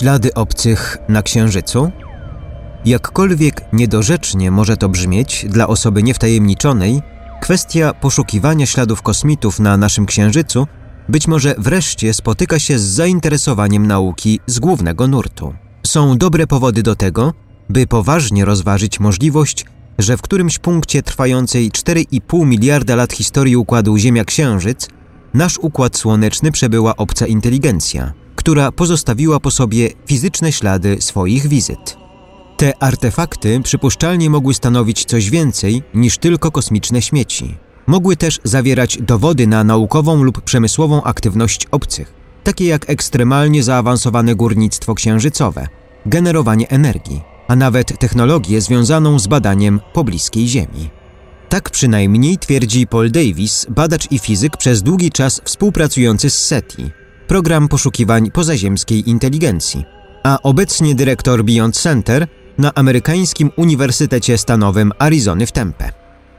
Ślady obcych na Księżycu? Jakkolwiek niedorzecznie może to brzmieć dla osoby niewtajemniczonej, kwestia poszukiwania śladów kosmitów na naszym Księżycu być może wreszcie spotyka się z zainteresowaniem nauki z głównego nurtu. Są dobre powody do tego, by poważnie rozważyć możliwość, że w którymś punkcie trwającej 4,5 miliarda lat historii układu Ziemia-Księżyc nasz układ słoneczny przebyła obca inteligencja, która pozostawiła po sobie fizyczne ślady swoich wizyt. Te artefakty przypuszczalnie mogły stanowić coś więcej niż tylko kosmiczne śmieci. Mogły też zawierać dowody na naukową lub przemysłową aktywność obcych, takie jak ekstremalnie zaawansowane górnictwo księżycowe, generowanie energii, a nawet technologię związaną z badaniem pobliskiej Ziemi. Tak przynajmniej twierdzi Paul Davis, badacz i fizyk przez długi czas współpracujący z SETI, program poszukiwań pozaziemskiej inteligencji, a obecnie dyrektor Beyond Center na amerykańskim Uniwersytecie Stanowym Arizony w Tempe.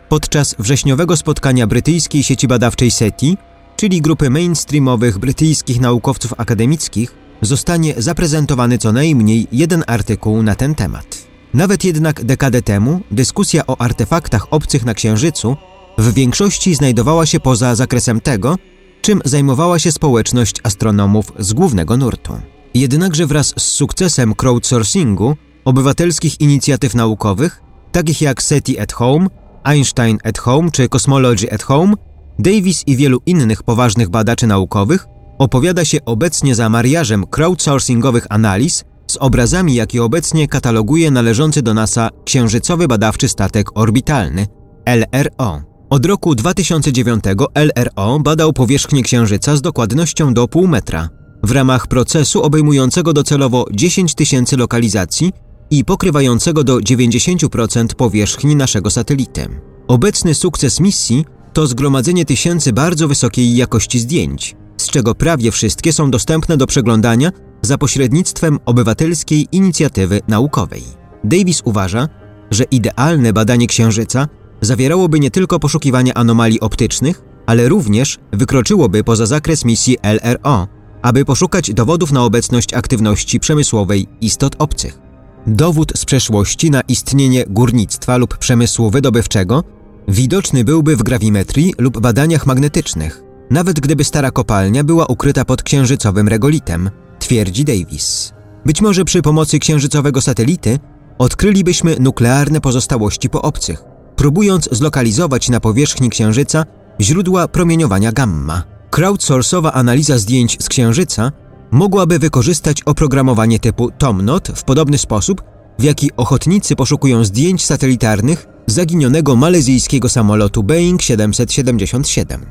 Podczas wrześniowego spotkania brytyjskiej sieci badawczej SETI, czyli grupy mainstreamowych brytyjskich naukowców akademickich, zostanie zaprezentowany co najmniej jeden artykuł na ten temat. Nawet jednak dekadę temu dyskusja o artefaktach obcych na Księżycu w większości znajdowała się poza zakresem tego, czym zajmowała się społeczność astronomów z głównego nurtu. Jednakże wraz z sukcesem crowdsourcingu, obywatelskich inicjatyw naukowych, takich jak SETI at Home, Einstein at Home czy Cosmology at Home, Davis i wielu innych poważnych badaczy naukowych opowiada się obecnie za mariażem crowdsourcingowych analiz z obrazami, jakie obecnie kataloguje należący do NASA księżycowy badawczy statek orbitalny LRO. Od roku 2009 LRO badał powierzchnię Księżyca z dokładnością do pół metra w ramach procesu obejmującego docelowo 10 tysięcy lokalizacji i pokrywającego do 90% powierzchni naszego satelity. Obecny sukces misji to zgromadzenie tysięcy bardzo wysokiej jakości zdjęć, z czego prawie wszystkie są dostępne do przeglądania za pośrednictwem obywatelskiej inicjatywy naukowej. Davis uważa, że idealne badanie Księżyca zawierałoby nie tylko poszukiwania anomalii optycznych, ale również wykroczyłoby poza zakres misji LRO, aby poszukać dowodów na obecność aktywności przemysłowej istot obcych. Dowód z przeszłości na istnienie górnictwa lub przemysłu wydobywczego widoczny byłby w grawimetrii lub badaniach magnetycznych, nawet gdyby stara kopalnia była ukryta pod księżycowym regolitem, twierdzi Davis. Być może przy pomocy księżycowego satelity odkrylibyśmy nuklearne pozostałości po obcych, próbując zlokalizować na powierzchni Księżyca źródła promieniowania gamma. Crowdsourcowa analiza zdjęć z Księżyca mogłaby wykorzystać oprogramowanie typu TomNot w podobny sposób, w jaki ochotnicy poszukują zdjęć satelitarnych zaginionego malezyjskiego samolotu Boeing 777.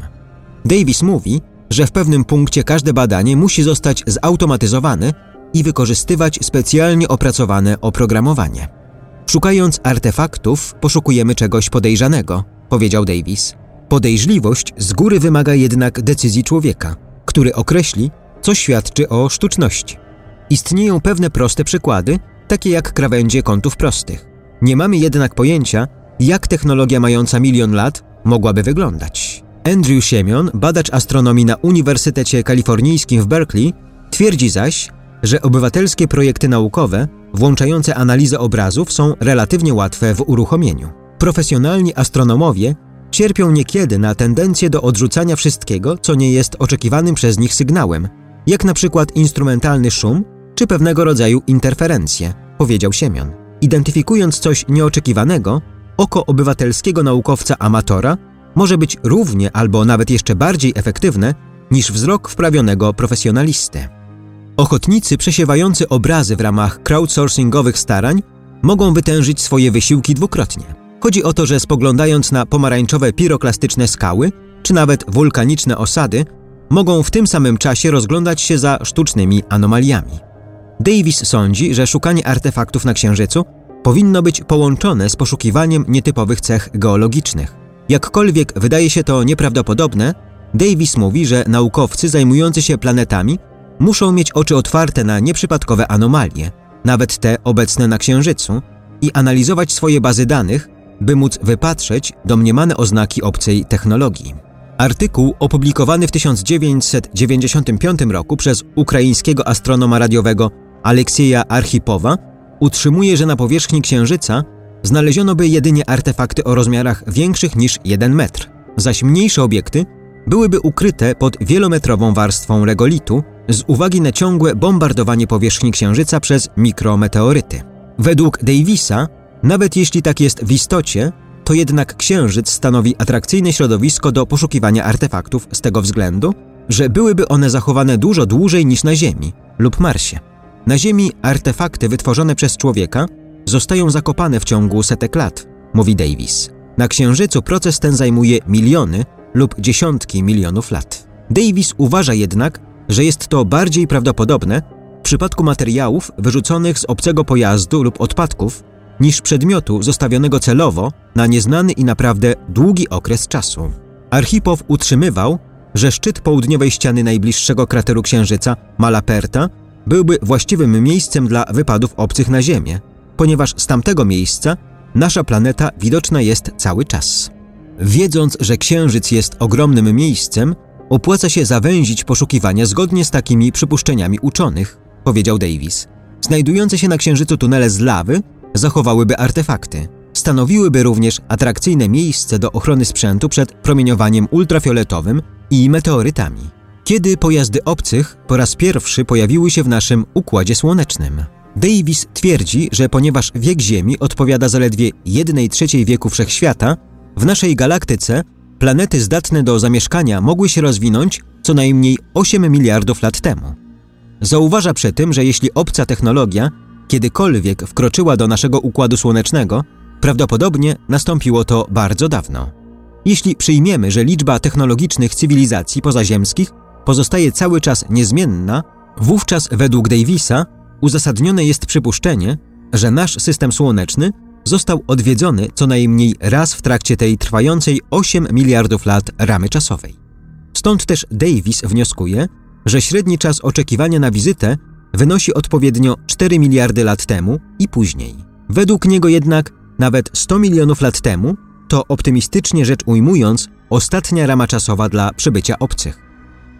Davis mówi, że w pewnym punkcie każde badanie musi zostać zautomatyzowane i wykorzystywać specjalnie opracowane oprogramowanie. Szukając artefaktów, poszukujemy czegoś podejrzanego, powiedział Davis. Podejrzliwość z góry wymaga jednak decyzji człowieka, który określi, co świadczy o sztuczności. Istnieją pewne proste przykłady, takie jak krawędzie kątów prostych. Nie mamy jednak pojęcia, jak technologia mająca milion lat mogłaby wyglądać. Andrew Siemion, badacz astronomii na Uniwersytecie Kalifornijskim w Berkeley, twierdzi zaś, że obywatelskie projekty naukowe, włączające analizę obrazów, są relatywnie łatwe w uruchomieniu. Profesjonalni astronomowie cierpią niekiedy na tendencję do odrzucania wszystkiego, co nie jest oczekiwanym przez nich sygnałem, jak na przykład instrumentalny szum czy pewnego rodzaju interferencje, powiedział Siemion. Identyfikując coś nieoczekiwanego, oko obywatelskiego naukowca amatora może być równie albo nawet jeszcze bardziej efektywne niż wzrok wprawionego profesjonalisty. Ochotnicy przesiewający obrazy w ramach crowdsourcingowych starań mogą wytężyć swoje wysiłki dwukrotnie. Chodzi o to, że spoglądając na pomarańczowe piroklastyczne skały, czy nawet wulkaniczne osady, mogą w tym samym czasie rozglądać się za sztucznymi anomaliami. Davis sądzi, że szukanie artefaktów na Księżycu powinno być połączone z poszukiwaniem nietypowych cech geologicznych. Jakkolwiek wydaje się to nieprawdopodobne, Davis mówi, że naukowcy zajmujący się planetami muszą mieć oczy otwarte na nieprzypadkowe anomalie, nawet te obecne na Księżycu, i analizować swoje bazy danych, by móc wypatrzeć domniemane oznaki obcej technologii. Artykuł opublikowany w 1995 roku przez ukraińskiego astronoma radiowego Aleksieja Archipowa utrzymuje, że na powierzchni Księżyca znaleziono by jedynie artefakty o rozmiarach większych niż 1 metr, zaś mniejsze obiekty byłyby ukryte pod wielometrową warstwą regolitu z uwagi na ciągłe bombardowanie powierzchni Księżyca przez mikrometeoryty. Według Davisa, nawet jeśli tak jest w istocie, to jednak Księżyc stanowi atrakcyjne środowisko do poszukiwania artefaktów z tego względu, że byłyby one zachowane dużo dłużej niż na Ziemi lub Marsie. Na Ziemi artefakty wytworzone przez człowieka zostają zakopane w ciągu setek lat, mówi Davis. Na Księżycu proces ten zajmuje miliony lub dziesiątki milionów lat. Davis uważa jednak, że jest to bardziej prawdopodobne w przypadku materiałów wyrzuconych z obcego pojazdu lub odpadków, niż przedmiotu zostawionego celowo na nieznany i naprawdę długi okres czasu. Archipow utrzymywał, że szczyt południowej ściany najbliższego krateru Księżyca, Malaperta, byłby właściwym miejscem dla wypadów obcych na Ziemię, ponieważ z tamtego miejsca nasza planeta widoczna jest cały czas. Wiedząc, że Księżyc jest ogromnym miejscem, opłaca się zawęzić poszukiwania zgodnie z takimi przypuszczeniami uczonych, powiedział Davis. Znajdujące się na Księżycu tunele z lawy zachowałyby artefakty. Stanowiłyby również atrakcyjne miejsce do ochrony sprzętu przed promieniowaniem ultrafioletowym i meteorytami. Kiedy pojazdy obcych po raz pierwszy pojawiły się w naszym Układzie Słonecznym? Davis twierdzi, że ponieważ wiek Ziemi odpowiada zaledwie 1 trzeciej wieku wszechświata, w naszej galaktyce planety zdatne do zamieszkania mogły się rozwinąć co najmniej 8 miliardów lat temu. Zauważa przy tym, że jeśli obca technologia kiedykolwiek wkroczyła do naszego układu słonecznego, prawdopodobnie nastąpiło to bardzo dawno. Jeśli przyjmiemy, że liczba technologicznych cywilizacji pozaziemskich pozostaje cały czas niezmienna, wówczas według Davisa uzasadnione jest przypuszczenie, że nasz system słoneczny został odwiedzony co najmniej raz w trakcie tej trwającej 8 miliardów lat ramy czasowej. Stąd też Davis wnioskuje, że średni czas oczekiwania na wizytę wynosi odpowiednio 4 miliardy lat temu i później. Według niego jednak nawet 100 milionów lat temu to optymistycznie rzecz ujmując ostatnia rama czasowa dla przybycia obcych.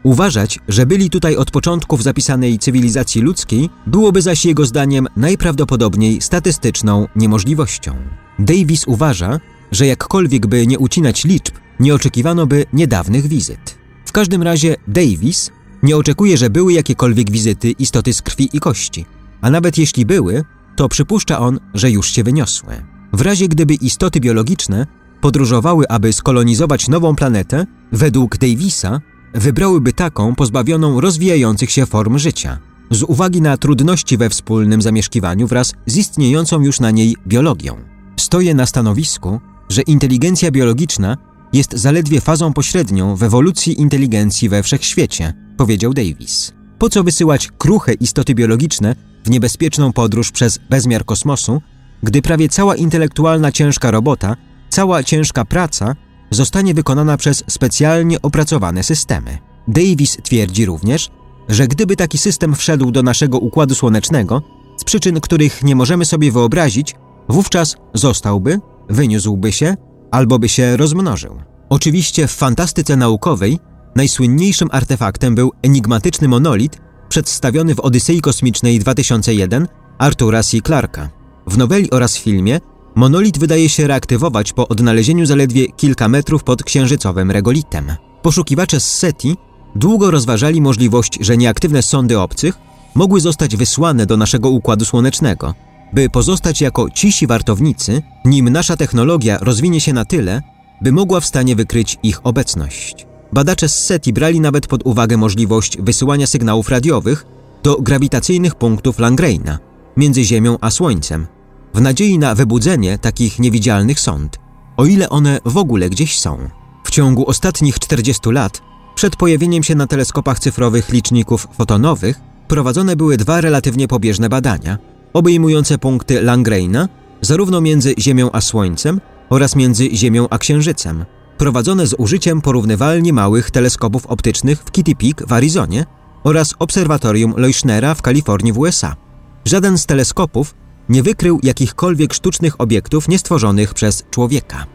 Uważać, że byli tutaj od początków zapisanej cywilizacji ludzkiej, byłoby zaś jego zdaniem najprawdopodobniej statystyczną niemożliwością. Davis uważa, że jakkolwiek by nie ucinać liczb, nie oczekiwano by niedawnych wizyt. W każdym razie Davis nie oczekuje, że były jakiekolwiek wizyty istoty z krwi i kości, a nawet jeśli były, to przypuszcza on, że już się wyniosły. W razie gdyby istoty biologiczne podróżowały, aby skolonizować nową planetę, według Davisa wybrałyby taką pozbawioną rozwijających się form życia, z uwagi na trudności we wspólnym zamieszkiwaniu wraz z istniejącą już na niej biologią. Stoję na stanowisku, że inteligencja biologiczna jest zaledwie fazą pośrednią w ewolucji inteligencji we wszechświecie, powiedział Davis. Po co wysyłać kruche istoty biologiczne w niebezpieczną podróż przez bezmiar kosmosu, gdy prawie cała intelektualna ciężka robota, cała ciężka praca zostanie wykonana przez specjalnie opracowane systemy. Davis twierdzi również, że gdyby taki system wszedł do naszego układu słonecznego, z przyczyn, których nie możemy sobie wyobrazić, wówczas zostałby, wyniósłby się albo by się rozmnożył. Oczywiście w fantastyce naukowej najsłynniejszym artefaktem był enigmatyczny monolit przedstawiony w Odysei Kosmicznej 2001 Artura C. Clarka. W noweli oraz filmie Monolit wydaje się reaktywować po odnalezieniu zaledwie kilka metrów pod księżycowym regolitem. Poszukiwacze z SETI długo rozważali możliwość, że nieaktywne sondy obcych mogły zostać wysłane do naszego Układu Słonecznego, by pozostać jako cisi wartownicy, nim nasza technologia rozwinie się na tyle, by mogła w stanie wykryć ich obecność. Badacze z SETI brali nawet pod uwagę możliwość wysyłania sygnałów radiowych do grawitacyjnych punktów Langreina między Ziemią a Słońcem, w nadziei na wybudzenie takich niewidzialnych sąd, o ile one w ogóle gdzieś są. W ciągu ostatnich 40 lat, przed pojawieniem się na teleskopach cyfrowych liczników fotonowych, prowadzone były dwa relatywnie pobieżne badania, obejmujące punkty Langreina, zarówno między Ziemią a Słońcem oraz między Ziemią a Księżycem, prowadzone z użyciem porównywalnie małych teleskopów optycznych w Kitty Peak w Arizonie oraz obserwatorium Leuschnera w Kalifornii w USA. Żaden z teleskopów nie wykrył jakichkolwiek sztucznych obiektów niestworzonych przez człowieka.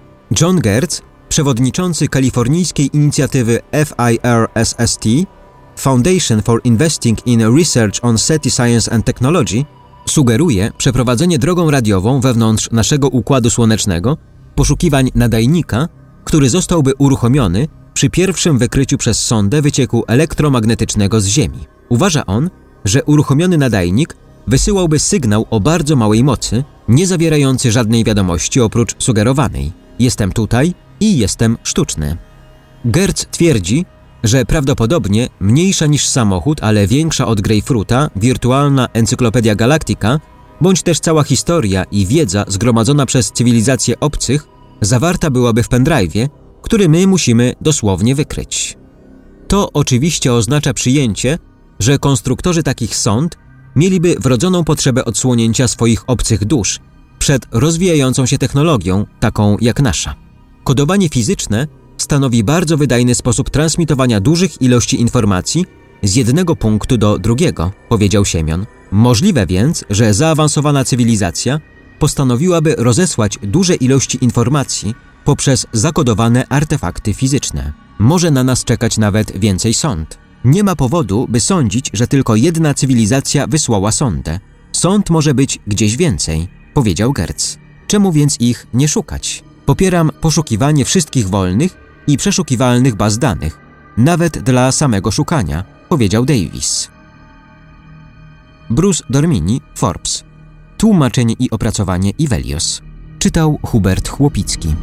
John Gertz, przewodniczący kalifornijskiej inicjatywy FIRSST, Foundation for Investing in Research on SETI Science and Technology, sugeruje przeprowadzenie drogą radiową wewnątrz naszego układu słonecznego poszukiwań nadajnika, który zostałby uruchomiony przy pierwszym wykryciu przez sondę wycieku elektromagnetycznego z Ziemi. Uważa on, że uruchomiony nadajnik wysyłałby sygnał o bardzo małej mocy, nie zawierający żadnej wiadomości oprócz sugerowanej. Jestem tutaj i jestem sztuczny. Gertz twierdzi, że prawdopodobnie mniejsza niż samochód, ale większa od Greyfruta, wirtualna Encyklopedia Galactica, bądź też cała historia i wiedza zgromadzona przez cywilizacje obcych zawarta byłaby w pendrive'ie, który my musimy dosłownie wykryć. To oczywiście oznacza przyjęcie, że konstruktorzy takich sond mieliby wrodzoną potrzebę odsłonięcia swoich obcych dusz przed rozwijającą się technologią, taką jak nasza. Kodowanie fizyczne stanowi bardzo wydajny sposób transmitowania dużych ilości informacji z jednego punktu do drugiego, powiedział Siemion. Możliwe więc, że zaawansowana cywilizacja postanowiłaby rozesłać duże ilości informacji poprzez zakodowane artefakty fizyczne. Może na nas czekać nawet więcej sąd. Nie ma powodu, by sądzić, że tylko jedna cywilizacja wysłała sondę. Sąd może być gdzieś więcej, powiedział Gertz. Czemu więc ich nie szukać? Popieram poszukiwanie wszystkich wolnych i przeszukiwalnych baz danych, nawet dla samego szukania, powiedział Davis. Bruce Dormini, Forbes. Tłumaczenie i opracowanie Ivelios. Czytał Hubert Chłopicki.